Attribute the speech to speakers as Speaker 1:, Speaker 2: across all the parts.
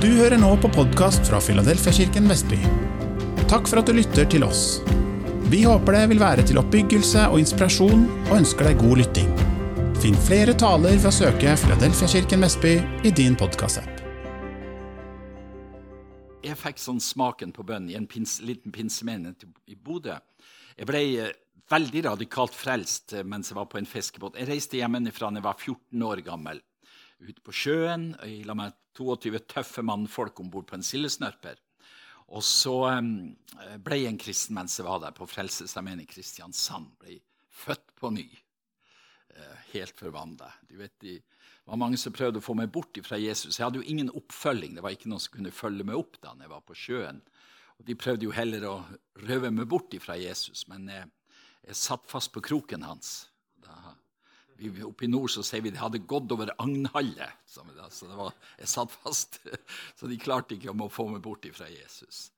Speaker 1: Du hører nå på podkast fra Filadelfiakirken Vestby. Takk for at du lytter til oss. Vi håper det vil være til oppbyggelse og inspirasjon, og ønsker deg god lytting. Finn flere taler ved å søke Filadelfiakirken Vestby i din podkastapp.
Speaker 2: Jeg fikk sånn smaken på bønn i en pins, liten pinsemenighet i Bodø. Jeg ble eh, veldig radikalt frelst eh, mens jeg var på en fiskebåt. Jeg reiste hjemmefra da jeg var 14 år gammel ute på sjøen jeg la med 22 tøffe mannfolk om bord på en sildesnørper. Og så ble jeg en kristen mens jeg var der, på Frelsesarmeen i Kristiansand. Ble født på ny. Uh, helt forvandla. Det var mange som prøvde å få meg bort fra Jesus. Jeg hadde jo ingen oppfølging. Det var ikke noen som kunne følge meg opp da jeg var på sjøen. Og De prøvde jo heller å røve meg bort fra Jesus, men jeg, jeg satt fast på kroken hans Oppe i nord så sier vi de hadde gått over Agnhallet. Så det var, jeg satt fast. Så de klarte ikke å få meg bort fra Jesus.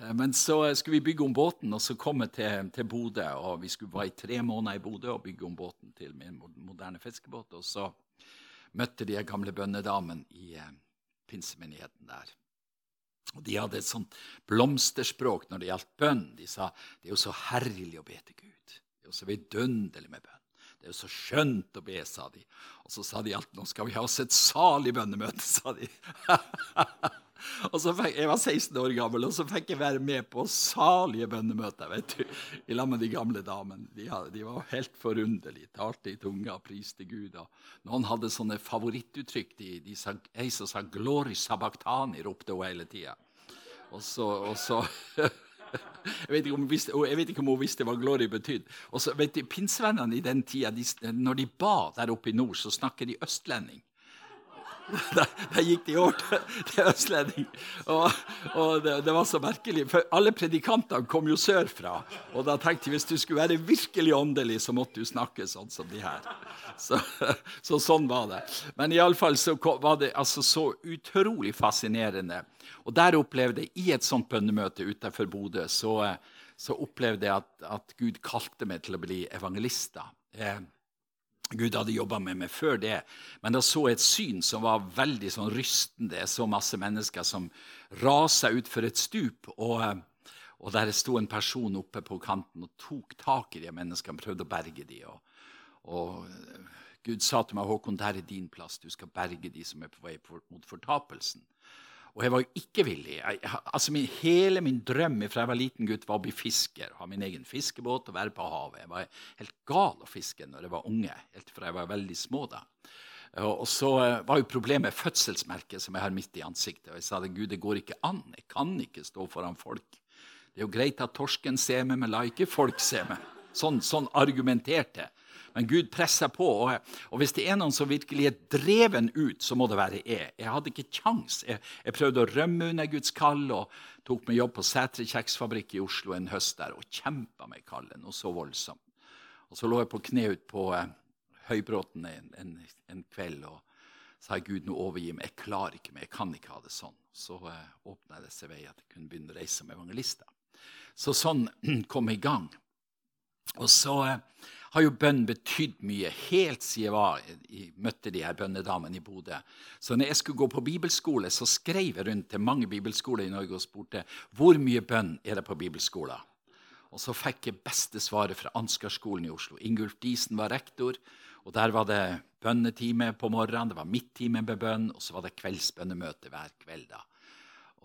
Speaker 2: Eh, men så skulle vi bygge om båten, og så kom jeg til, til Bodø. og Vi skulle være i tre måneder i Bodø og bygge om båten til min moderne fiskebåt. Og så møtte de gamle bønnedamene i eh, pinsemenigheten der. Og De hadde et sånt blomsterspråk når det gjaldt bønn. De sa det er jo så herlig å be til Gud. Det er jo så vidunderlig med bønn. Det er jo så skjønt å be, sa de. Og så sa de at nå skal vi ha oss et salig bønnemøte, sa de. og så fikk, Jeg var 16 år gammel, og så fikk jeg være med på salige bønnemøter vet du, i lag med de gamle damene. De, de, var helt forunderlige. Talte i tunga og priste Gud. Og noen hadde sånne favorittuttrykk. De, de sa, ei som sa 'Glory Sabachthani', ropte hun hele tida. Og så, og så Jeg vet, om jeg vet ikke om hun visste hva glory betydde. Og så vet du, Pinsevennene i den tida, de, når de ba der oppe i nord, så snakker de østlending. Da, gikk de over til, til østlending. Og, og det, det, var så merkelig, for alle predikantene kom jo sørfra. Og da tenkte jeg hvis du skulle være virkelig åndelig, så måtte du snakke sånn som de her. Så, så sånn var det. Men iallfall så var det altså så utrolig fascinerende og der opplevde jeg, i et sånt bønnemøte utenfor Bodø, så, så, opplevde jeg at, at, Gud kalte meg til å bli evangelist. Eh, Gud hadde jobba med meg før det, men da så jeg et syn som var veldig sånn rystende. Jeg så masse mennesker som rasa utfor et stup. og... Og der sto en person oppe på kanten og tok tak i de menneskene, prøvde å berge de. Og, og, Gud sa til meg, 'Håkon, der er din plass. Du skal berge de som er på vei mot fortapelsen.' Og jeg var jo ikke villig. Jeg, altså min, hele min drøm fra jeg var liten gutt, var å bli fisker. Ha min egen fiskebåt og være på havet. Jeg var helt gal å fiske når jeg var unge, helt fra jeg var veldig små. da. Og så eh, var jo problemet fødselsmerket som jeg har midt i ansiktet. Og jeg sa det, Gud, det går ikke an. Jeg kan ikke stå foran folk. Det er jo greit at torsken ser meg, men la ikke folk se meg. Sånn, sånn argumenterte jeg. Men Gud presser på. Og, og, hvis det er noen som virkelig er dreven ut, så må det være jeg. Jeg hadde ikke kjangs. Jeg, jeg, prøvde å rømme under Guds kall og tok meg jobb på Sætre kjeksfabrikk i Oslo en høst der og kjempa med kallet noe så voldsomt. Og så lå jeg på kne ut på eh, Høybråten en, en, en, kveld og sa Gud, nå overgi meg. Jeg klarer ikke mer. Jeg kan ikke ha det sånn. Så eh, åpna det seg vei at jeg kunne begynne å reise som evangelister. Så sånn kom jeg i gang. Og så eh, har jo bønn betydd mye helt siden jeg, var, jeg møtte de her bønnedamene i Bodø. Så når jeg skulle gå på bibelskole, så skrev jeg rundt til mange bibelskoler i Norge og spurte hvor mye bønn er det på bibelskolen. Og så fikk jeg beste svaret fra Ansgarskolen i Oslo. Ingulf Diesen var rektor. og Der var det bønnetime på morgenen, det var midttime med bønn, og så var det kveldsbønnemøte hver kveld. da.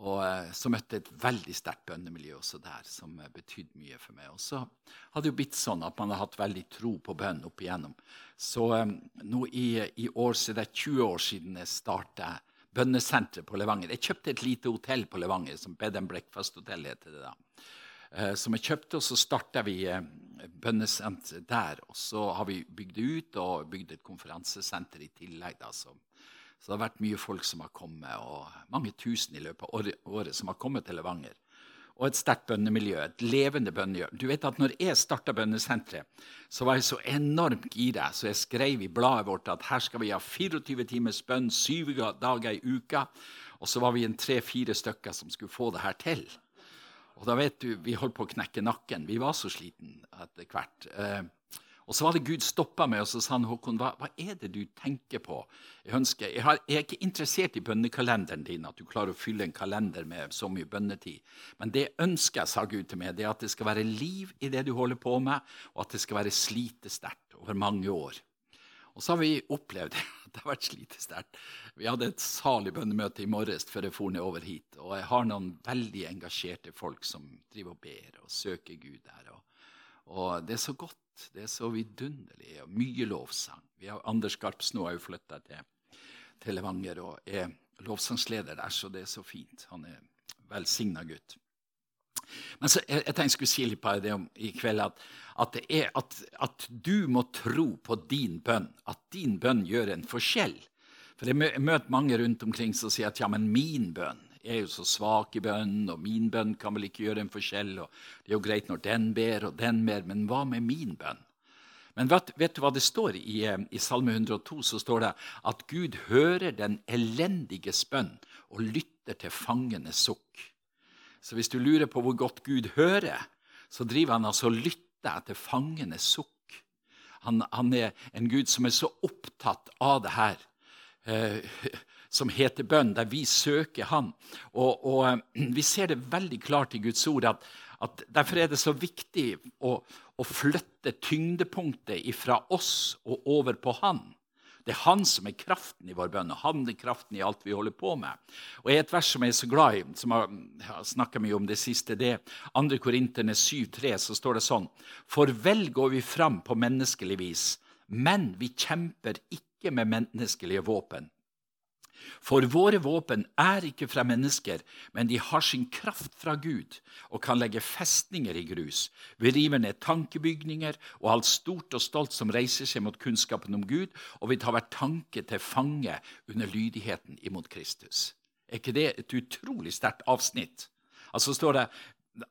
Speaker 2: Og eh, så møtte jeg et veldig sterkt bønnemiljø også der, som eh, betydde mye for meg. Og så hadde det jo blitt sånn at man har hatt veldig tro på bønn opp igjennom. Så um, nå i, i, år så er det 20 år siden jeg starta bønnesenteret på Levanger. Jeg kjøpte et lite hotell på Levanger, som Bed and Breakfast Hotel heter det da. Uh, som jeg kjøpte, og så starta vi uh, bønnesenter der. Og så har vi bygd det ut og bygd et konferansesenter i tillegg. da, som så det har vært mye folk som har kommet, og mange tusen i løpet av året som har kommet til Levanger. Og et sterkt bønnemiljø, et levende bønnemiljø. Du vet at når jeg starta bønnesenteret, så var jeg så enormt gira, så jeg skrev i bladet vårt at her skal vi ha 24 timers bønn syv dager i uka. Og så var vi en tre-fire stykker som skulle få det her til. Og da vet du, Vi holdt på å knekke nakken. Vi var så sliten etter hvert. Og så var det Gud stoppa meg og så sa han, Håkon, hva, hva, er det du tenker på? Jeg, ønsker, jeg, har, jeg, er ikke interessert i bønnekalenderen din, at du klarer å fylle en kalender med så mye bønnetid. Men det jeg, sa Gud til meg, det er at det skal være liv i det du holder på med, og at det skal være slitesterkt over mange år. Og så har vi opplevd at det har vært slitesterkt. Vi hadde et salig bønnemøte i morges før jeg for ned over hit. Og jeg har noen veldig engasjerte folk som driver og ber og søker Gud der. Og, og det er så godt det er så vidunderlig. og Mye lovsang. Vi har Anders Garps nå har jo flytta til, til Levanger og er lovsangsleder der, så det er så fint. Han er velsigna gutt. Men så, jeg, jeg tenkte jeg skulle si litt på det om, i kveld, at, at, er at, at, du må tro på din bønn. At din bønn gjør en forskjell. For Jeg møter mange rundt omkring som sier at ja, men min bønn jeg er jo så svak i bønn, og min bønn kan vel ikke gjøre en forskjell. og Det er jo greit når den ber, og den ber, men hva med min bønn? Men vet, vet du hva det står i, eh, i, Salme 102? Så står det at Gud hører den elendiges bønn og lytter til fangenes sukk. Så hvis du lurer på hvor godt Gud hører, så driver han altså og lytter etter fangenes sukk. Han, han, er en Gud som er så opptatt av det her. Eh, som heter bønn, der vi søker Han. Og, og eh, Vi ser det veldig klart i Guds ord at, at derfor er det så viktig å, å flytte tyngdepunktet fra oss og over på Han. Det er han som er kraften i vår bønn, og han er kraften i alt vi holder på med. Og et vers som jeg er så glad i, som jeg har snakka mye om det siste, det er 2. Korinterne 7,3, så står det sånn For vel går vi fram på menneskelig vis, men vi kjemper ikke med menneskelige våpen. For våre våpen er ikke fra mennesker, men de har sin kraft fra Gud og kan legge festninger i grus. Vi river ned tankebygninger og alt stort og stolt som reiser seg mot kunnskapen om Gud, og vi tar hver tanke til fange under lydigheten imot Kristus. Er ikke det et utrolig sterkt avsnitt? Altså står det,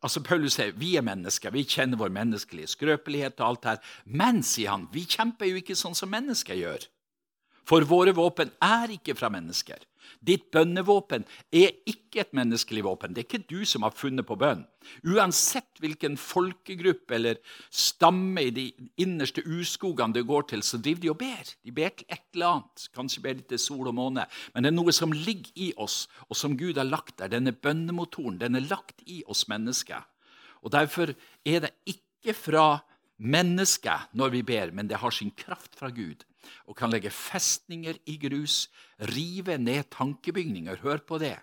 Speaker 2: altså Paulus sier vi er mennesker, vi kjenner vår menneskelige skrøpelighet og alt det her. Men, sier han, vi kjemper jo ikke sånn som mennesker gjør. For våre våpen er ikke fra mennesker. Ditt bønnevåpen er ikke et menneskelig våpen. Det er ikke du som har funnet på bønn. Uansett hvilken folkegruppe eller stamme i de innerste urskogene det går til, så driver de og ber. De ber til et eller annet. Kanskje ber de til sol og måne. Men det er noe som ligger i oss, og som Gud har lagt der. Denne bønnemotoren den er lagt i oss mennesker. Og Derfor er det ikke fra mennesket når vi ber, men det har sin kraft fra Gud og kan legge festninger i grus, rive ned tankebygninger. Hør på det.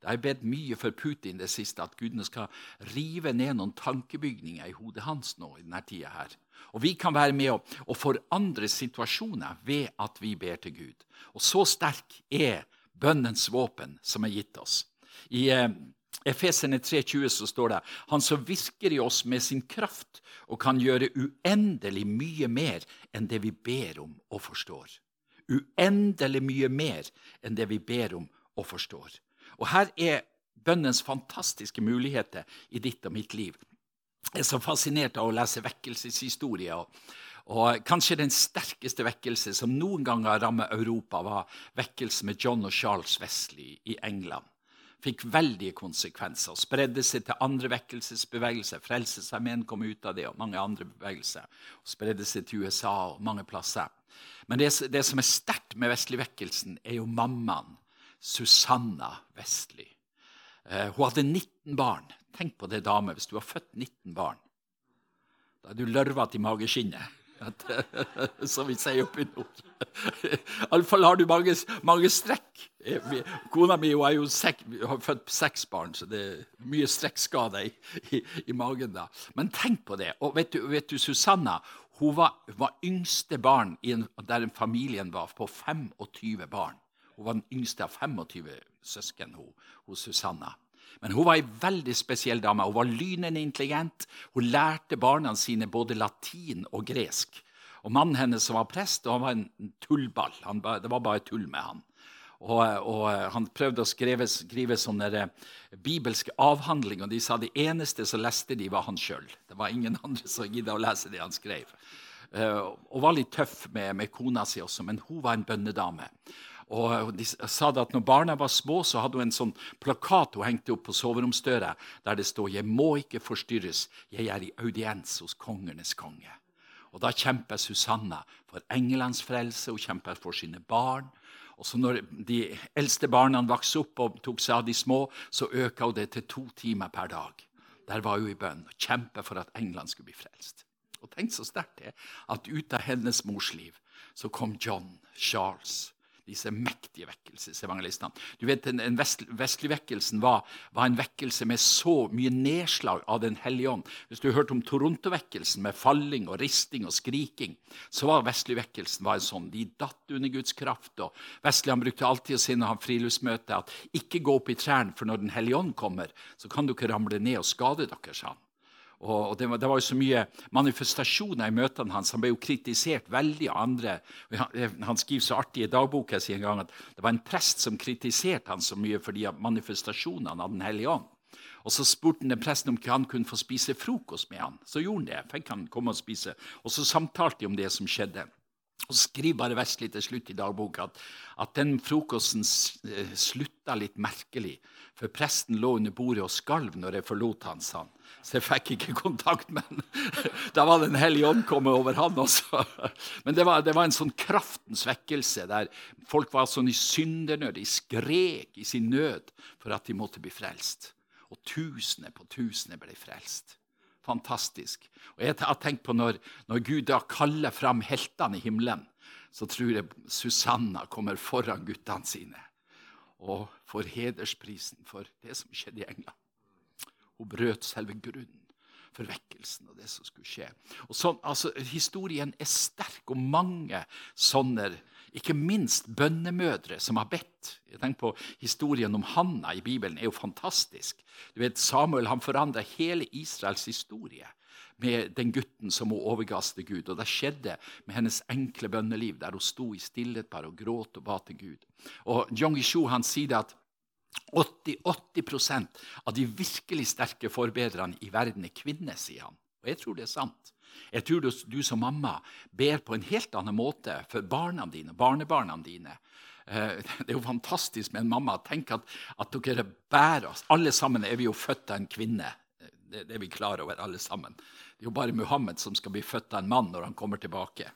Speaker 2: Det har jeg bedt mye for Putin det siste, at gudene skal rive ned noen tankebygninger i hodet hans nå. i denne tida her. Og Vi kan være med å, forandre situasjoner ved at vi ber til Gud. Og så sterk er bønnens våpen som er gitt oss. I eh, Efesene 3,20 så står det Han som virker i oss med sin kraft og kan gjøre uendelig mye mer enn det vi ber om og forstår. Uendelig mye mer enn det vi ber om og forstår. Og her er bønnens fantastiske muligheter i ditt og mitt liv. Jeg er så fascinert av å lese vekkelseshistorie. Og, og kanskje den sterkeste vekkelse som noen gang har rammet Europa, var vekkelsen med John og Charles Wesley i England fikk veldige konsekvenser. og Spredde seg til andre vekkelsesbevegelser. Frelsesarmeen kom ut av det, og mange andre bevegelser. og Spredde seg til USA og mange plasser. Men det, det som er sterkt med Vestlig-vekkelsen, er jo mammaen, Susanna Vestli. Eh, hun hadde 19 barn. Tenk på det, dame, hvis du har født 19 barn. Da er du lørvete i mageskinnet. Som vi sier oppe i nord. Iallfall har du mange, mange strekk. Kona mi er jo sek, har født seks barn, så det er mye strekkskader i, i, i, magen. da. Men tenk på det. Og vet du, vet du Susanna hun var, var yngste barn en, der familien var på 25 barn. Hun var den yngste av 25 søsken, hun, hun Susanna. Men hun var ei veldig spesiell dame. Hun var lynende intelligent. Hun lærte barna sine både latin og gresk. Og Mannen hennes som var prest, han var en tullball. Han, det var bare tull med han. Og, og Han prøvde å skrive, skrive sånne eh, bibelske avhandlinger, og de sa det eneste som leste de, var han sjøl. Det var ingen andre som gidda å lese det han skrev. Uh, og var litt tøff med, med kona si også, men hun var en bønnedame. Og De sa det at når barna var små, så hadde hun en sånn plakat hun hengte opp på soveromsdøra, der det står 'Jeg må ikke forstyrres, jeg er i audiens hos kongenes konge'. Og Da kjemper Susanna for englenes frelse, hun kjemper for sine barn. Og så når de eldste barna vokste opp og tok seg av de små, så øka hun det til to timer per dag. Der var hun i bønn og kjempet for at England skulle bli frelst. Og tenk så sterkt det at ut av hennes mors liv så kom John Charles disse mektige vekkelsesevangelistene. Du vet, Den vest, vestlige vekkelsen var, var, en vekkelse med så mye nedslag av Den hellige ånd. Hvis du hørte om Toronto-vekkelsen med falling og risting og skriking, så var vestlig vekkelsen var en sånn. De datt under Guds kraft. og Vestlig han brukte alltid å si når han friluftsmøte at ikke gå opp i trærne, for når Den hellige ånd kommer, så kan du ikke ramle ned og skade dere, sa han. Og det var, det var, jo så mye manifestasjoner i møtene hans. Han ble jo kritisert veldig av andre. Han, han skriver så artig i dagboka si en gang at det var en prest som kritiserte han så mye for de manifestasjonene av Den hellige ånd. Og Så spurte han presten om ikke han kunne få spise frokost med han. Så gjorde han det. fikk han komme Og spise. Og så samtalte de om det som skjedde. Og så skriver bare Vestli til slutt i dagboka at, at den frokosten eh, slutta litt merkelig. For presten lå under bordet og skalv når jeg forlot han, sa han. Så jeg fikk ikke kontakt med han. Da var Den hellige ånd kommet over han også. Men det var, det var en sånn kraftens vekkelse der folk var sånn i syndernød. De skrek i sin nød for at de måtte bli frelst. Og tusener på tusener ble frelst. Fantastisk. Og jeg har tenkt på når, når Gud da kaller fram heltene i himmelen, så tror jeg Susanna kommer foran guttene sine og får hedersprisen for det som skjedde i England. Hun brøt selve grunnen for vekkelsen og det som skulle skje. Og så, altså, Historien er sterk, og mange sånne ikke minst bønnemødre som har bedt. Jeg tenker på Historien om Hanna i Bibelen er jo fantastisk. Du vet, Samuel han forandra hele Israels historie med den gutten som hun overgass til Gud. Og det skjedde med hennes enkle bønneliv, der hun sto i stillhet bare og gråt og ba til Gud. Og Jong Ishu han sier at 80, 80 av de virkelig sterke forbedrerne i verden er kvinner, sier han. Og jeg tror det er sant. Jeg tror du, du som mamma ber på en helt annen måte for barna dine, barnebarna dine. Eh, det er jo fantastisk med en mamma. Tenk at, at dere bærer oss. Alle sammen er vi jo født av en kvinne. Det, det er vi klar over, alle sammen. Det er jo bare Muhammed som skal bli født av en mann når han kommer tilbake.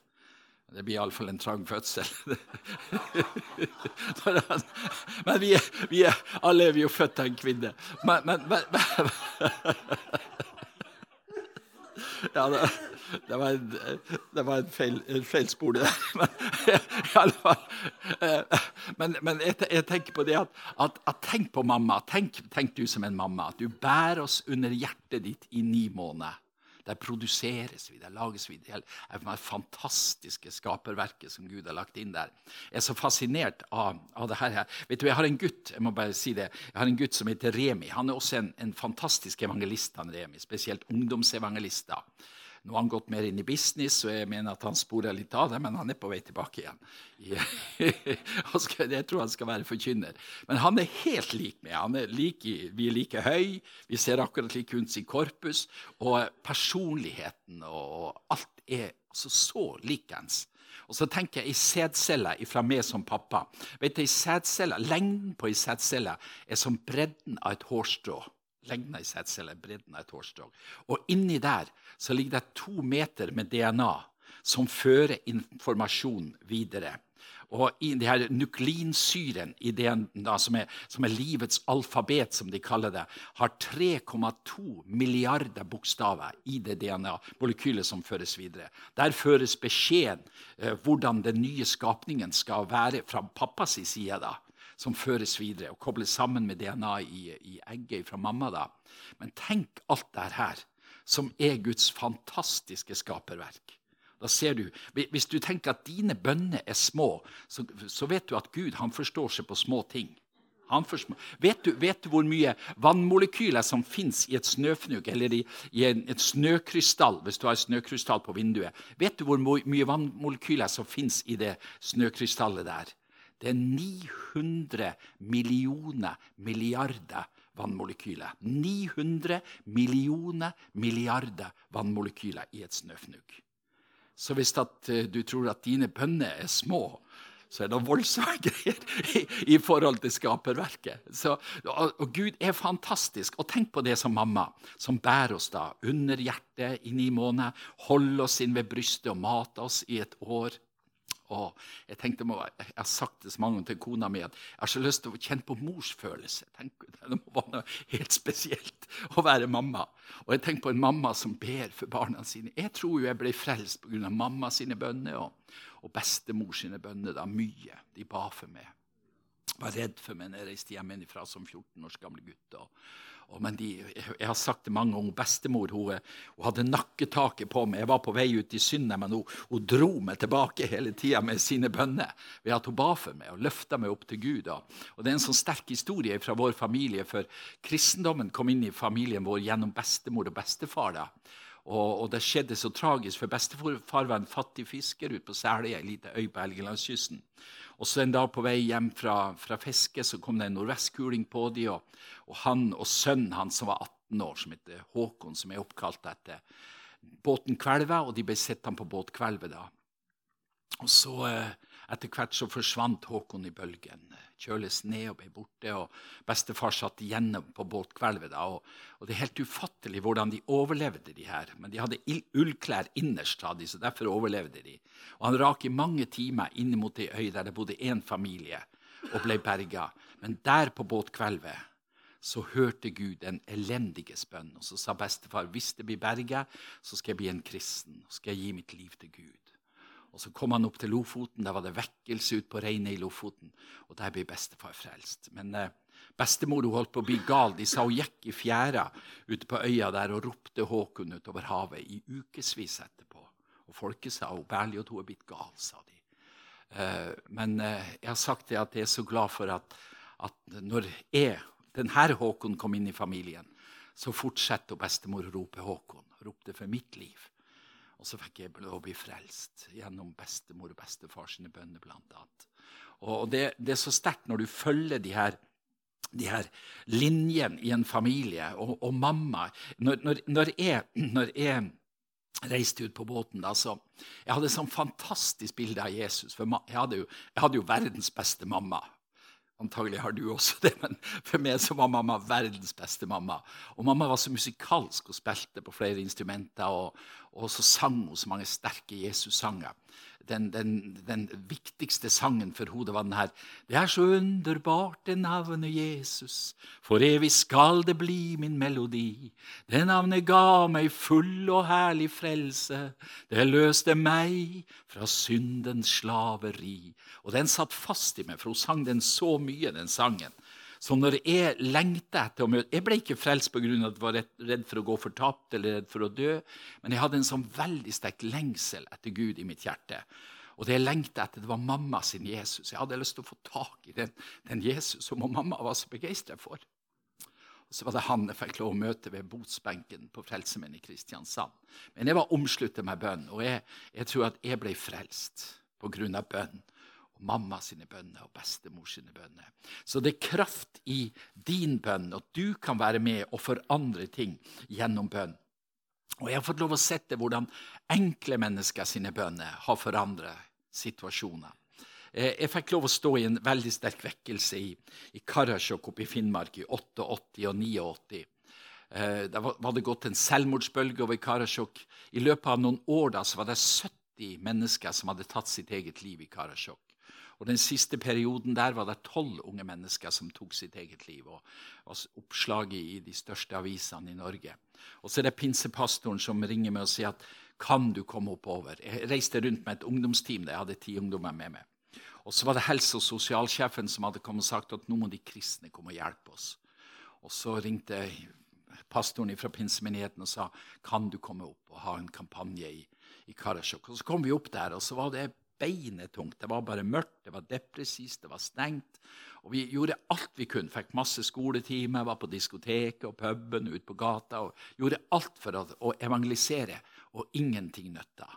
Speaker 2: Det blir iallfall en trang fødsel. men vi er, vi er, alle er vi jo født av en kvinne. Men, men, men ja, det, det, var en, det var en feil, en feil spor, det der. Men, men, men jeg, jeg, tenker på det at, at, at Tenk på mamma. Tenk, tenk, du som en mamma. At du bærer oss under hjertet ditt i ni måneder. Der produseres vi, der lages vi. Det fantastiske skaperverket som Gud har lagt inn der. Jeg er så fascinert av, av det her. Vet du, Jeg har en gutt jeg må bare si det, jeg har en gutt som heter Remi. Han er også en, en fantastisk evangelist. han Remi, Spesielt ungdomsevangelister. Nå har han gått mer inn i business, og jeg mener at han sporer litt av det, men han er på vei tilbake igjen. jeg tror han skal være forkynner. Men han er helt lik meg. Er like, vi er like høy, vi ser akkurat like ut i korpus, og personligheten og alt er altså så likens. Og så tenker jeg i sædceller fra meg som pappa. Vet du, Lengden på ei sædcelle er som bredden av et hårstrå lengden i sædceller, bredden av et hårstrå. Og inni der så ligger det to meter med DNA som fører informasjon videre. Og i de her Nuklinsyren, i DNA, som, er, som er livets alfabet, som de kaller det, har 3,2 milliarder bokstaver i det DNA-molekylet som føres videre. Der føres beskjeden eh, hvordan den nye skapningen skal være fra pappas side. da som føres videre og kobles sammen med DNA i, i egget fra mamma. da. Men tenk alt det her, som er Guds fantastiske skaperverk. Da ser du, Hvis du tenker at dine bønner er små, så, så vet du at Gud han forstår seg på små ting. Vet du, vet du, hvor mye vannmolekyler som fins i et snøfnugg eller i, i en, et snøkrystall? hvis du har et snøkrystall på vinduet? Vet du hvor mye vannmolekyler som fins i det snøkrystallet der? Det er 900 millioner milliarder vannmolekyler. 900 millioner milliarder vannmolekyler i et snøfnugg. Så hvis uh, du tror at dine bønner er små, så er det voldsomme greier i, i, forhold til skaperverket. Så, og, og, Gud er fantastisk. Og tenk på det som mamma, som bærer oss da under hjertet i ni måneder, holder oss inn ved brystet og mater oss i et år. Og jeg tenkte, jeg har sagt det så mange ganger til kona mi at jeg har så lyst til å kjenne på morsfølelse. Tenk, det må være noe helt spesielt å være mamma. Og jeg tenker på en mamma som ber for barna sine. Jeg tror jo jeg ble frelst pga. mamma sine bønner og, og bestemor sine bønner. da Mye. De ba for meg. Var redd for meg når jeg reiste hjemmefra som 14 års gammel gutt. og men de, jeg har sagt det mange ganger, bestemor hun, hun, hadde nakketaket på meg. Jeg var på vei ut i syndet, men hun, hun dro meg tilbake hele tida med sine bønner ved at hun ba for meg og løfta meg opp til Gud. Og Det er en sånn sterk historie fra vår familie, for kristendommen kom inn i familien vår gjennom bestemor og bestefar. da. Og, og, det skjedde så tragisk, for bestefar var en fattig fisker ute på Selje, ei lita øy på Helgelandskysten. Og så En dag på vei hjem fra, fra fiske så kom det en nordvestkuling på dem. Og, og, han og sønnen hans som var 18 år, som heter Håkon, som er oppkalt etter båten kvelva, og de ble sittende på båtkvelvet da. Og så eh, Etter hvert så forsvant Håkon i bølgen. Kjøles ned og ble borte. og Bestefar satt igjen på båtkvelvet. da, og, og, Det er helt ufattelig hvordan de overlevde, de her. Men de hadde ullklær innerst, sa de, så derfor overlevde de. Og Han rak i mange timer inn mot ei øy der det bodde én familie, og ble berga. Men der på båtkvelvet så hørte Gud den elendige bønn. Og så sa bestefar hvis det blir berga, så skal jeg bli en kristen. og skal jeg gi mitt liv til Gud. Og Så kom han opp til Lofoten. Der var det vekkelse ut på reinet i Lofoten. Og der ble bestefar frelst. Men eh, bestemor hun holdt på å bli gal. De sa hun gikk i fjæra ute på øya der og ropte Håkon utover havet i ukevis etterpå. Og folket sa hun at hun er blitt gal, sa de. Eh, men eh, jeg har sagt det at jeg er så glad for at, at når jeg, denne Håkon kom inn i familien, så fortsetter bestemor å rope Håkon. Ropte for mitt liv. Og så fikk jeg lov å bli frelst gjennom bestemor og bestefar sine bønner, blant annet. Og det, det er så sterkt når du følger de her, de her linjene i en familie. Og, og mamma når, når, når, jeg, når, jeg, reiste ut på båten, da, så Jeg hadde et sånn fantastisk bilde av Jesus. For jeg hadde, jo, jeg hadde jo verdens beste mamma. Antagelig har du også det, men for meg så var mamma verdens beste mamma. Og mamma var så musikalsk og spilte på flere instrumenter, og, og så sang hun så mange sterke Jesus-sanger den, den, den, viktigste sangen for hodet var den her. Det er så underbart, det navnet Jesus, for evig skal det bli min melodi. Det navnet ga meg full og herlig frelse, det løste meg fra syndens slaveri. Og den satt fast i meg, for hun sang den så mye, den sangen. Så når jeg lengta etter å møte Jeg ble ikke frelst pga. at jeg var redd for å gå fortapt eller redd for å dø, men jeg hadde en sånn veldig sterk lengsel etter Gud i mitt hjerte. Og det jeg lengta etter, det var mamma sin Jesus. Jeg hadde lyst til å få tak i den, den Jesus som mamma var så begeistra for. Og Så var det han jeg fikk lov å møte ved botsbenken på Frelsemenn i Kristiansand. Men jeg var omsluttet med bønn, og jeg, jeg tror at jeg ble frelst på grunn av bønn og mamma sine bønner og bestemor sine bønner. Så det er kraft i din bønn, og du kan være med og forandre ting gjennom bønn. Og Jeg har fått lov å sette hvordan enkle mennesker sine bønner har forandret situasjoner. Eh, jeg fikk lov å stå i en veldig sterk vekkelse i, i Karasjok oppe i Finnmark i 88 og 89. Eh, da var det gått en selvmordsbølge over Karasjok. I løpet av noen år da, så var det 70 mennesker som hadde tatt sitt eget liv i Karasjok. Og Den siste perioden der var det tolv unge mennesker som tok sitt eget liv. og var Oppslaget i de største avisene i Norge. Og så er det pinsepastoren som ringer meg og sier at kan du komme oppover? Jeg reiste rundt med et ungdomsteam. Jeg hadde ti ungdommer med meg. Og så var det helse- og sosialsjefen som hadde kommet og sagt at nå må de kristne komme og hjelpe oss. Og så ringte pastoren fra pinsemenigheten og sa kan du komme opp og ha en kampanje i, i Karasjok. Og så kom vi opp der, og så var det beinetungt. Det var bare mørkt, det var depressivt, det var stengt. Og vi gjorde alt vi kunne. Fikk masse skoletimer, var på diskoteket og puben ute på gata. og Gjorde alt for å evangelisere, og ingenting nytta.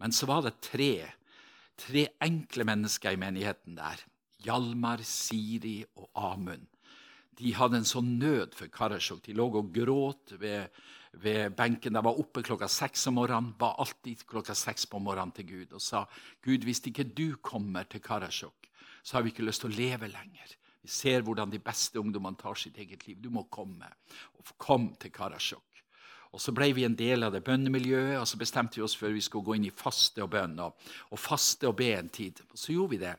Speaker 2: Men så var det tre, tre enkle mennesker i menigheten der. Hjalmar, Siri og Amund. De hadde en sånn nød for Karasjok. De lå og gråt ved, ved benken. Jeg var oppe klokka seks om morgenen, ba alltid klokka seks på morgenen til Gud og sa Gud, hvis ikke du kommer til Karasjok, så har vi ikke lyst til å leve lenger. Vi ser hvordan de beste ungdommene tar sitt eget liv. Du må komme. Og kom til Karasjok. Og Så ble vi en del av det bønnemiljøet, og så bestemte vi oss for vi skulle gå inn i faste og bønn. Og, og faste og be en tid. Og Så gjorde vi det.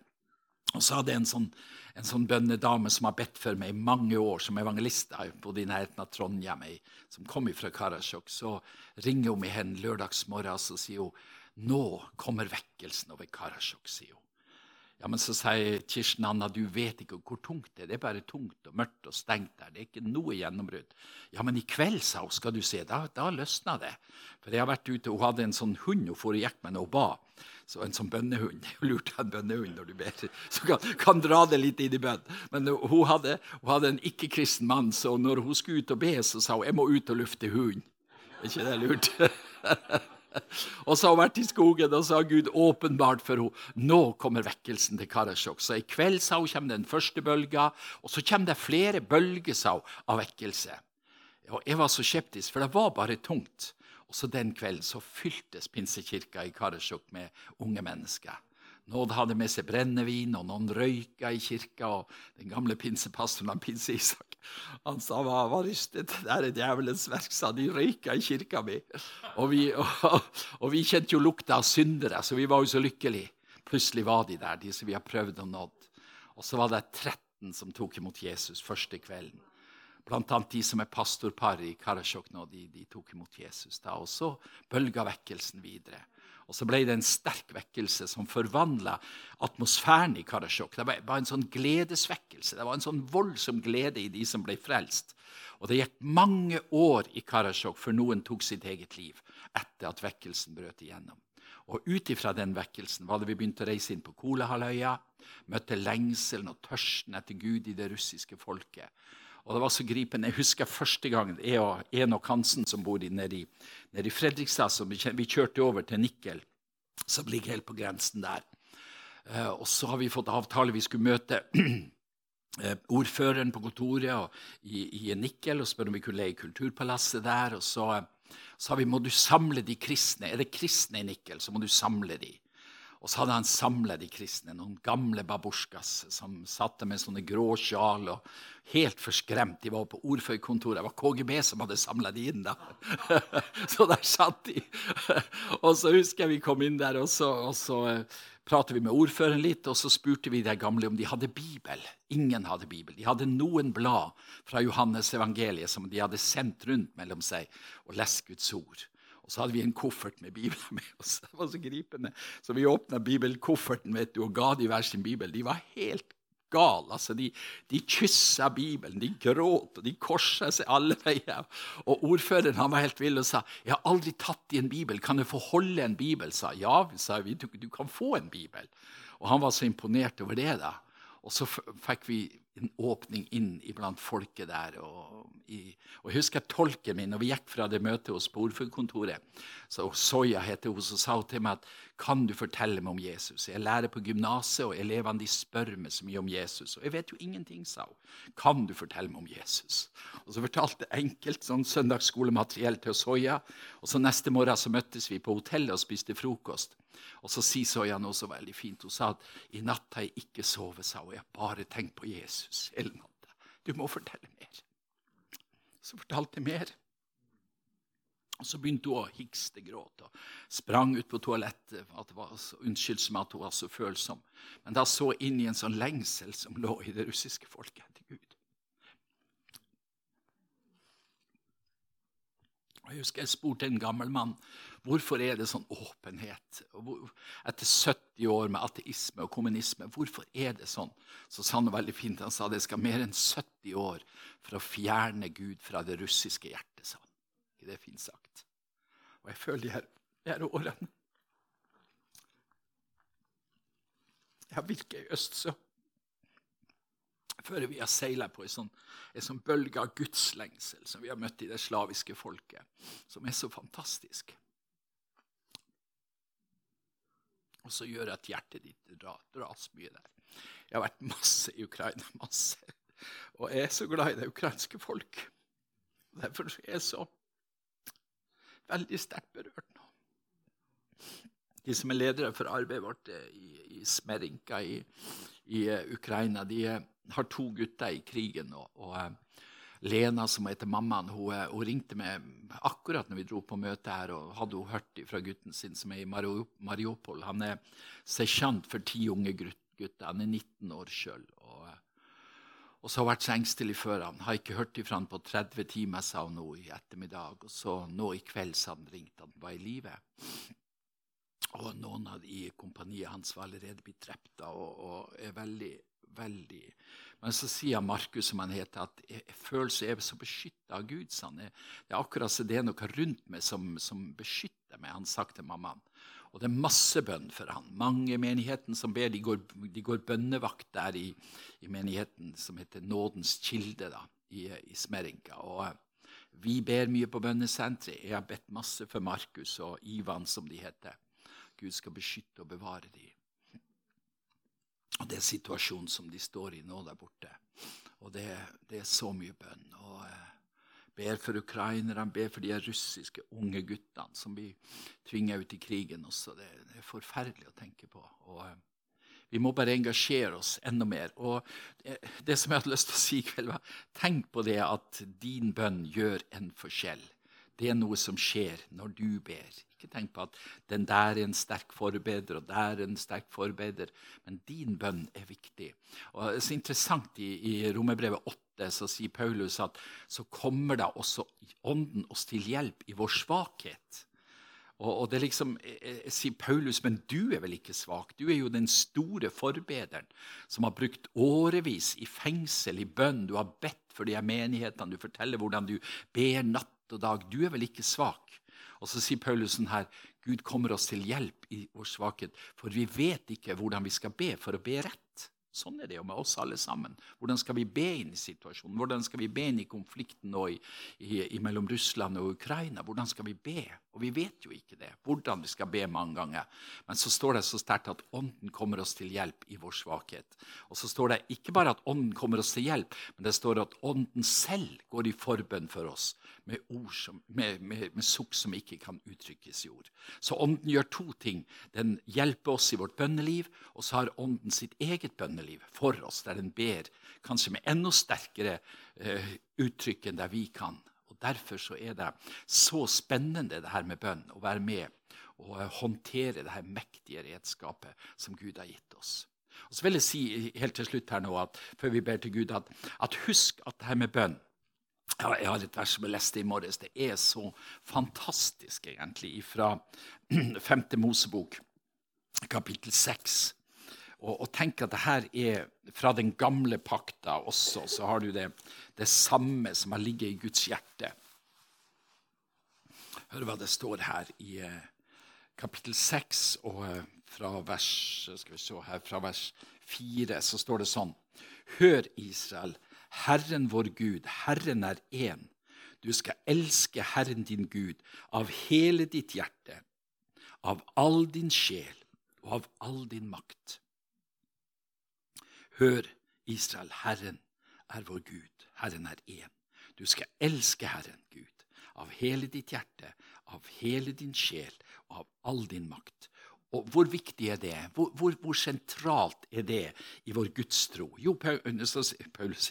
Speaker 2: Og så hadde jeg en sånn, en sånn bønnedame som har bedt for meg i mange år som evangelist. Bodde i nærheten av Trondheim, som kom fra Karasjok. Så ringer hun meg hen lørdagsmorgen og så sier hun, nå kommer vekkelsen over Karasjok. sier hun. Ja, Men så sier Kirsten Anna du vet ikke hvor tungt det er. Det er bare tungt og mørkt og stengt der. Det er ikke noe gjennombrudd. Ja, men i kveld, sa hun, skal du se, da, da løsna det. For jeg har vært ute, Hun hadde en sånn hund hun for og gikk med når hun ba. Så En sånn bønnehund. Det er lurt å en bønnehund når du ber. Så kan, kan dra det litt inn i bønn. Men hun hadde, hun hadde en ikke-kristen mann, så når hun skulle ut og be, så sa hun jeg må ut og lufte hund. Er ikke det lurt? Og så har hun vært i skogen, og så har Gud åpenbart for henne. Nå kommer vekkelsen til Karasjok. Så i kveld sa hun, kommer den første bølga, og så kommer det flere bølger sa hun, av vekkelse. Og Jeg var så skeptisk, for det var bare tungt. Og så den kvelden så fyltes pinsekirka i Karasjok med unge mennesker. Nåd hadde med seg brennevin, og noen røyka i kirka. og Den gamle pinsepastoren Pinse-Isak han sa hva var rystet, det er djevelens verk, sa de røyka i kirka mi. Og vi, og, og vi kjente jo lukta av syndere, så vi var jo så lykkelige. Plutselig var de der, de som vi har prøvd å nå. Og så var det 13 som tok imot Jesus første kvelden. Blant annet de som er pastorpar i Karasjok nå, de, de tok imot Jesus da. Og så bølga vekkelsen videre. Og så ble det en sterk vekkelse som forvandla atmosfæren i Karasjok. Det var en sånn gledesvekkelse. Det var en sånn voldsom glede i de som ble frelst. Og det gikk mange år i Karasjok før noen tok sitt eget liv etter at vekkelsen brøt igjennom. Og ut ifra den vekkelsen var det vi begynte å reise inn på Kolahalvøya. Møtte lengselen og tørsten etter Gud i det russiske folket. Og det var så gripende. Jeg husker første gangen jeg og Enok Hansen, som bor nede i, nede i Fredrikstad, som vi kjørte over til Nikkel, som ligger helt på grensen der. Uh, og så har vi fått avtale. Vi skulle møte uh, ordføreren på kontoret i, i, Nikkel og spørre om vi kunne leie Kulturpalasset der. Og så sa vi må du samle de kristne. Er det kristne i Nikkel, så må du samle de. Og så hadde han samla de kristne, noen gamle babusjkas som satte med sånne grå sjal og helt forskremt. De var på ordførerkontoret. Det var KGB som hadde samla de inn. da. så der satt de. og så husker jeg vi kom inn der, og så, og så uh, pratet vi med ordføreren litt, og så spurte vi de gamle om de hadde Bibel. Ingen hadde Bibel. De hadde noen blad fra Johannes evangeliet som de hadde sendt rundt mellom seg og lest Guds ord. Og så hadde vi en koffert med Bibelen med oss. Det var så gripende. Så vi åpna bibelkofferten vet du, og ga de hver sin bibel. De var helt gale. Altså, de, de kyssa Bibelen, de gråt, og de korsa seg alle veier. Og ordføreren han var helt vill og sa 'Jeg har aldri tatt i en bibel. Kan jeg få holde en bibel?' sa Ja, sa vi, du, du kan få en bibel. Og han var så imponert over det. da. Og så fikk vi en åpning inn iblant folket der. Og, i, og Jeg husker tolken min, når vi gikk fra det møtet hos ordførerkontoret. Så Soya heter hun, så sa til meg at kan du fortelle meg om Jesus? Jeg lærer på gymnaset, og elevene de spør meg så mye om Jesus. Og jeg vet jo ingenting, sa hun. Kan du fortelle meg om Jesus? Og Så fortalte jeg enkelt sånn søndagsskolemateriell til Soya. Og så neste morgen så møttes vi på hotellet og spiste frokost. Og så sier Soya noe så veldig fint. Hun sa at i natt har jeg ikke sovet, sa hun. Jeg har bare tenkt på Jesus hele natta. Du må fortelle mer. Så fortalte jeg mer. Og Så begynte hun å hikste gråte og sprang ut på toalettet. at det var så, Unnskyld meg at hun var så følsom. Men da så inn i en sånn lengsel som lå i det russiske folket til Gud. Jeg husker jeg spurte en gammel mann Hvorfor er det sånn åpenhet? Etter 70 år med ateisme og kommunisme, hvorfor er det sånn? Så sa han det veldig fint. Han sa det skal mer enn 70 år for å fjerne Gud fra det russiske hjertet, sa han. Det er fint sagt. Og jeg føler de her, de her årene virket i Østsø før vi har seila på en sånn, sånn bølge av gudslengsel som vi har møtt i det slaviske folket, som er så fantastisk. Og så gjør at hjertet ditt dras mye der. Jeg har vært masse i Ukraina. masse. Og jeg er så glad i det ukrainske folk. Derfor er jeg så veldig sterkt berørt nå. De som er ledere for arbeidet vårt eh, i, i Smerinka i, i uh, Ukraina, de uh, har to gutter i krigen. og, og Lena, som heter mammaen, hun, hun, ringte meg akkurat når vi dro på møte her, og hadde hun hørt fra gutten sin som er i Mariupol. Han er sersjant for ti unge gutter. Han er 19 år sjøl. Og, så har jeg vært så engstelig før. Han har ikke hørt ifra han på 30 timer, sa hun nå i ettermiddag. Og så nå i kveld sa han ringte han var i live. Og noen i kompaniet hans var allerede blitt drept og, og er veldig, veldig Men så sier Markus, som han heter, at følelsen er så beskytta av Gud. Sånn. Det er akkurat så det er noe rundt meg som, som beskytter meg, han sa til mammaen. Og det er masse bønn for han. Mange i menigheten som ber, de går, de går bønnevakt der i, i, menigheten som heter Nådens kilde da, i, i Smerinka. Og vi ber mye på bønnesenteret. Jeg har bedt masse for Markus og Ivan, som de heter. Gud skal beskytte og bevare dem. Og Det er situasjonen som de står i nå der borte. Og det, det er så mye bønn. Og eh, ber for ukrainerne, ber for de russiske unge guttene som blir tvinga ut i krigen også. Det, er forferdelig å tenke på. Og eh, vi må bare engasjere oss enda mer. Og det, det som jeg hadde lyst til å si i kveld, var tenk på det at din bønn gjør en forskjell. Det er noe som skjer når du ber. Ikke tenk på at den der er en sterk forbeder, og der er en sterk forbeder. Men din bønn er viktig. Og det er så interessant I, i Romerbrevet 8 så sier Paulus at så kommer da også Ånden oss til hjelp i vår svakhet. Og, og det liksom, jeg sier Paulus, men du er vel ikke svak? Du er jo den store forbederen som har brukt årevis i fengsel, i bønn. Du har bedt for de her menighetene. Du forteller hvordan du ber natt og dag. Du er vel ikke svak? Og så sier Paulusen her Gud kommer oss til hjelp i vår svakhet, for vi vet ikke hvordan vi skal be for å be rett. Sånn er det jo med oss alle sammen. Hvordan skal vi be inn i situasjonen? Hvordan skal vi be inn i konflikten nå i, i, i mellom Russland og Ukraina? Hvordan skal vi be? Og vi vet jo ikke det, hvordan vi skal be mange ganger. Men så står det så sterkt at Ånden kommer oss til hjelp i vår svakhet. Og så står det ikke bare at Ånden kommer oss til hjelp, men det står at Ånden selv går i forbønn for oss med, ord som, med, med, med sukk som ikke kan uttrykkes i ord. Så Ånden gjør to ting. Den hjelper oss i vårt bønneliv, og så har Ånden sitt eget bønneliv for oss, der den ber kanskje med enda sterkere eh, uttrykk enn der vi kan. Og Derfor så er det så spennende det her med bønn, å være med og uh, håndtere det her mektige redskapet som Gud har gitt oss. Og så vil jeg si helt til slutt her nå, at, før vi ber til Gud, at, at husk at det her med bønn jeg har et vers som jeg leste i morges. Det er så fantastisk, egentlig, fra 5. Mosebok, kapittel 6. Og, og, tenk at det her er fra den gamle pakta også. Så har du det, det samme som har ligget i Guds hjerte. Hør hva det står her i eh, kapittel 6, og eh, fra vers, skal vi se her, fra vers 4 så står det sånn. Hør, Israel. Herren vår Gud, Herren er én. Du skal elske Herren din Gud av hele ditt hjerte, av all din sjel og av all din makt. Hør, Israel, Herren er vår Gud, Herren er én. Du skal elske Herren Gud av hele ditt hjerte, av hele din sjel og av all din makt. Og hvor viktig er det? Hvor, hvor, hvor, sentralt er det i vår gudstro? Jo, Paulus, Paulus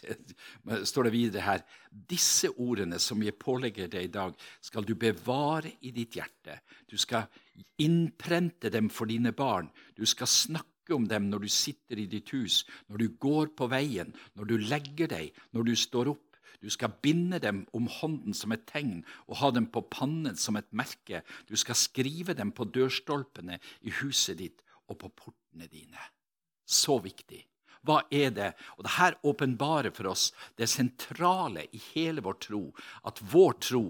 Speaker 2: står det videre her Disse ordene som jeg pålegger deg i dag, skal du bevare i ditt hjerte. Du skal innprente dem for dine barn. Du skal snakke om dem når du sitter i ditt hus, når du går på veien, når du legger deg, når du står opp du skal binde dem om hånden som et tegn og ha dem på pannen som et merke. Du skal skrive dem på dørstolpene i huset ditt og på portene dine. Så viktig. Hva er det? Og det her åpenbarer for oss det sentrale i hele vår tro. At vår tro,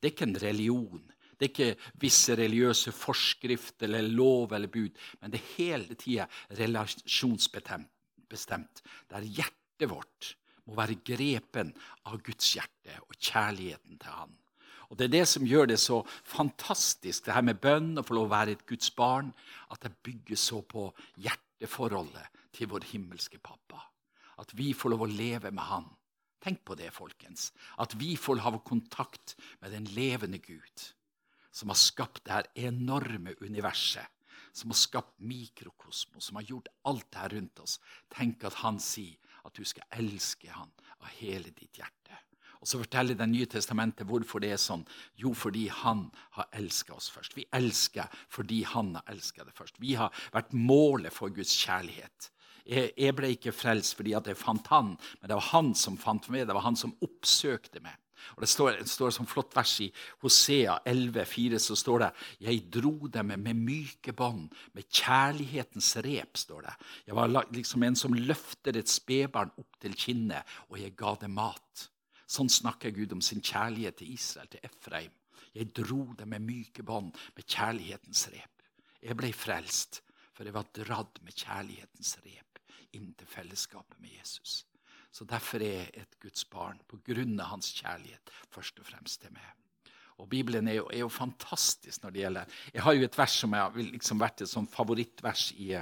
Speaker 2: det er ikke en religion. Det er ikke visse religiøse forskrifter eller lov eller bud, men det er hele tida relasjonsbestemt. Der hjertet vårt må være grepen av Guds hjerte og kjærligheten til Han. Og Det er det som gjør det så fantastisk, det her med bønn og få lov å være et Guds barn, at det bygger så på hjerteforholdet til vår himmelske pappa. At vi får lov å leve med Han. Tenk på det, folkens. At vi får ha kontakt med den levende Gud, som har skapt det her enorme universet, som har skapt mikrokosmos, som har gjort alt det her rundt oss, tenk at han sier at du skal elske han av hele ditt hjerte. Og Så forteller Det nye testamentet hvorfor det er sånn. Jo, fordi han har elska oss først. Vi elsker fordi han har elska det først. Vi har vært målet for Guds kjærlighet. Jeg, ble ikke frelst fordi at jeg fant han, men det var han som fant meg. Det var han som oppsøkte meg. Og Det står, det står som flott vers i Hosea 11,4, så står det Jeg dro dem med myke bånd, med kjærlighetens rep, står det. Jeg var liksom en som løfter et spedbarn opp til kinnet, og jeg ga dem mat. Sånn snakker Gud om sin kjærlighet til Israel, til Efraim. Jeg dro dem med myke bånd, med kjærlighetens rep. Jeg ble frelst, for jeg var dratt med kjærlighetens rep inn til fellesskapet med Jesus. Så derfor er jeg et Guds barn, på grunn av hans kjærlighet, først og fremst til meg. Og Bibelen er jo, er jo, fantastisk når det gjelder Jeg har jo et vers som har liksom vært et sånn favorittvers i,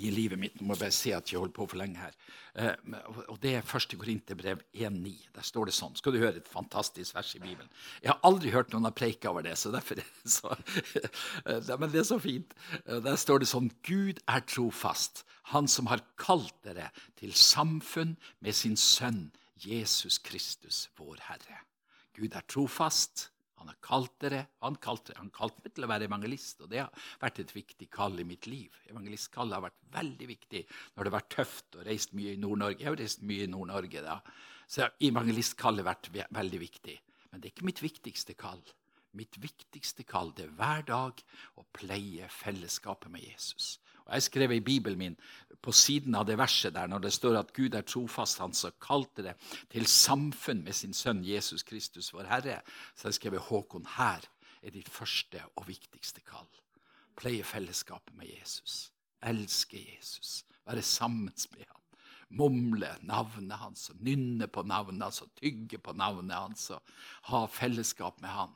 Speaker 2: i livet mitt. Nå må jeg bare si at jeg holder på for lenge her. Uh, og Det er 1. Korinterbrev 1,9. Der står det sånn. Skal du høre et fantastisk vers i Bibelen? Jeg har aldri hørt noen ha preika over det, så derfor så, uh, Men det er så fint. Uh, der står det sånn Gud er trofast, Han som har kalt dere til samfunn med sin sønn Jesus Kristus, vår Herre. Gud er trofast. Han har kalt dere, han kalte, han meg til å være evangelist, og det har vært et viktig kall i mitt liv. Evangelistkallet har vært veldig viktig når det har vært tøft og reist mye i Nord-Norge. Jeg har reist mye i Nord-Norge da. Så evangelistkallet har vært veldig viktig. Men det er ikke mitt viktigste kall. Mitt viktigste kall det er hver dag å pleie fellesskapet med Jesus. Og Jeg skrev i Bibelen min på siden av det verset der, når det står at Gud er trofast, han som kalte det til samfunn med sin sønn Jesus Kristus, vår Herre. Så jeg skrev Håkon, her er ditt første og viktigste kall. Pleie fellesskapet med Jesus. Elske Jesus. Være sammen med ham. Mumle navnet hans og nynne på navnet hans og tygge på navnet hans og ha fellesskap med han.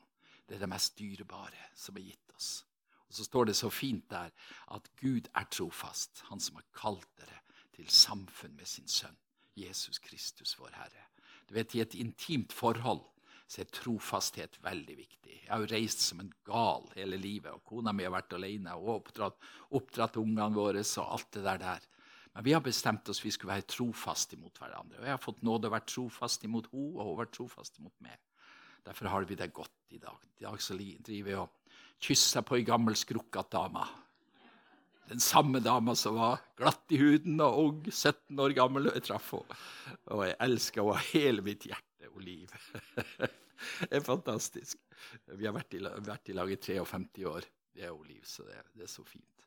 Speaker 2: Det er det mest dyrebare som er gitt oss. Og Så står det så fint der at Gud er trofast, han som har kalt dere til samfunn med sin sønn, Jesus Kristus, vår Herre. Du vet, I et intimt forhold så er trofasthet veldig viktig. Jeg har jo reist som en gal hele livet, og kona mi har vært alene og oppdratt, oppdratt ungene våre og alt det der. der. Men vi har bestemt oss vi skulle være trofaste mot hverandre. Og jeg har fått nåde å være trofast imot henne, og hun har vært trofast imot meg. Derfor har vi det godt i dag. I dag så driver jeg og kyssa på ei gammel, skrukkete dame. Den samme dama som var glatt i huden og ung, 17 år gammel, og jeg traff henne. Og jeg elsker henne av hele mitt hjerte og liv. det er fantastisk. Vi har vært i, vært i lag i 53 år. Det er Liv, så det, det, er så fint.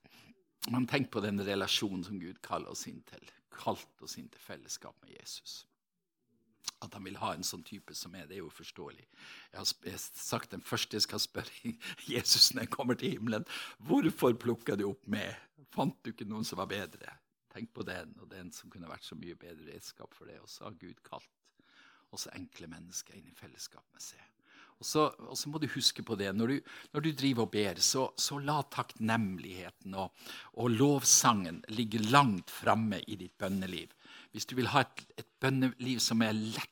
Speaker 2: Men tenk på den relasjonen som Gud kaller oss inn til. Kalt oss inn til fellesskap med Jesus. At han vil ha en sånn type som meg, det er jo forståelig. Jeg har sagt den første jeg skal spørre Jesus når jeg kommer til himmelen. Hvorfor plukka du opp meg? Fant du ikke noen som var bedre? Tenk på den, og den som kunne vært så mye bedre redskap for det. Og så har Gud kalt også enkle mennesker inn i fellesskap med seg. Og så, og så, må du huske på det. Når du, når du driver og ber, så, så la takknemligheten og, og, lovsangen ligge langt framme i ditt bønneliv. Hvis du vil ha et, et bønneliv som er lett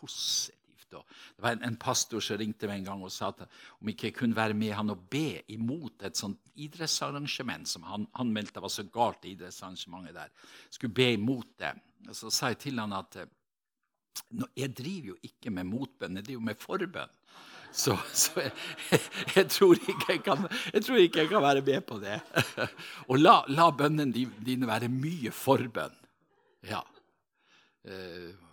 Speaker 2: positivt Det var en, en, pastor som ringte meg en gang og sa at om ikke jeg kunne være med han og be imot et sånt idrettsarrangement som han, han meldte var så galt, idrettsarrangementet der. Skulle be imot det. Så sa jeg til han at jeg driver jo ikke med motbønn, jeg driver med forbønn. Så, så jeg, jeg, tror jeg, kan, jeg, tror ikke jeg kan være med på det. Og la, la bønnene dine være mye forbønn. Ja.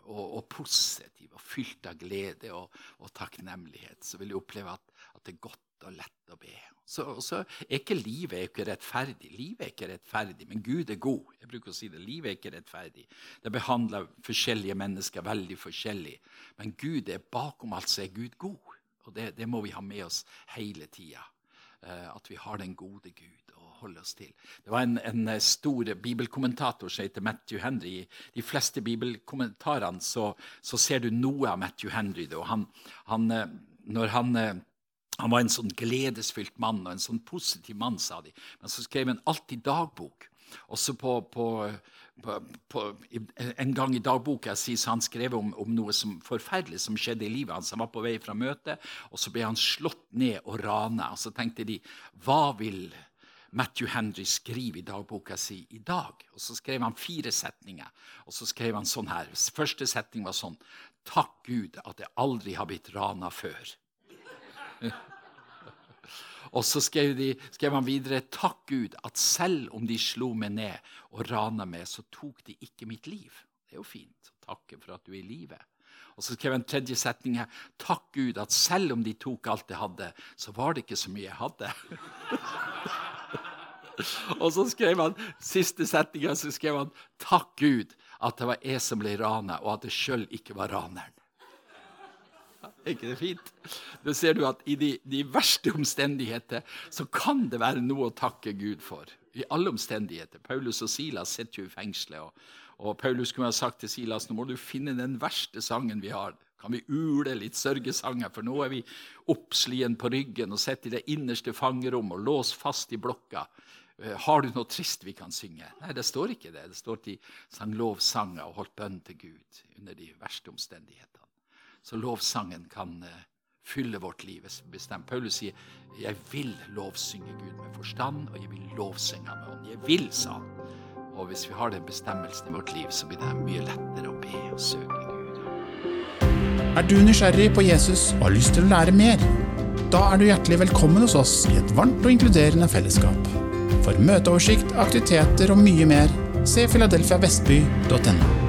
Speaker 2: Og, og, positiv og fylt av glede og, og takknemlighet, så vil du oppleve at, at, det er godt og lett å be. Så, så er ikke livet er ikke rettferdig. Livet er ikke rettferdig, men Gud er god. Jeg bruker å si det. Livet er ikke rettferdig. Det behandler forskjellige mennesker veldig forskjellig. Men Gud er bakom alt, så er Gud god. Og det, det må vi ha med oss hele tida. Uh, at vi har den gode Gud holde oss til. Det var en, en eh, stor bibelkommentator som heter Matthew Henry. I de fleste bibelkommentarene så, så, ser du noe av Matthew Henry. Og han, han, eh, når han, eh, han var en sånn gledesfylt mann og en sånn positiv mann, sa de. Men så skrev han alltid dagbok. Også på, på, på, en gang i dagboka si, så han skrev om, om, noe som forferdelig som skjedde i livet hans. Han var på vei fra møtet, og så ble han slått ned og rana. Og så tenkte de hva vil Matthew Henry skriver i dagboka si i dag? Og så skrev han fire setninger. Og så skrev han sånn her. Første setning var sånn Takk Gud at jeg aldri har blitt rana før. Og så skrev, de, skrev, han videre Takk Gud at selv om de slo meg ned og rana meg, så tok de ikke mitt liv. Det er jo fint å takke for at du er i live. Og så skrev han tredje setning her. Takk Gud at selv om de tok alt jeg hadde, så var det ikke så mye jeg hadde. og så skrev han siste setninga så skrev han Takk Gud at det var jeg som ble rana, og at jeg sjøl ikke var raneren. Er ikke det fint? Da ser du at i de, de, verste omstendigheter så kan det være noe å takke Gud for. I alle omstendigheter. Paulus og Silas sitter jo i fengselet. Og, og, Paulus kunne ha sagt til Silas nå må du finne den verste sangen vi har. Kan vi ule litt sørgesanger, for nå er vi oppslien på ryggen og sitter i det innerste fangerommet og låst fast i blokka. Eh, har du noe trist vi kan synge? Nei, det står ikke det. Det står at de sang lovsanger og holdt bønn til Gud under de verste omstendighetene så lovsangen kan uh, fylle vårt liv. Bestemt. Paulus sier 'Jeg vil lovsynge Gud med forstand, og jeg vil lovsynge med ånd'. Jeg vil, sa han. Og hvis vi har den bestemmelsen i vårt liv, så blir det mye lettere å be og søke Gud.
Speaker 1: Er du nysgjerrig på Jesus og har lyst til å lære mer? Da er du hjertelig velkommen hos oss i et varmt og inkluderende fellesskap. For møteoversikt, aktiviteter og mye mer, se filadelfiavestby.no.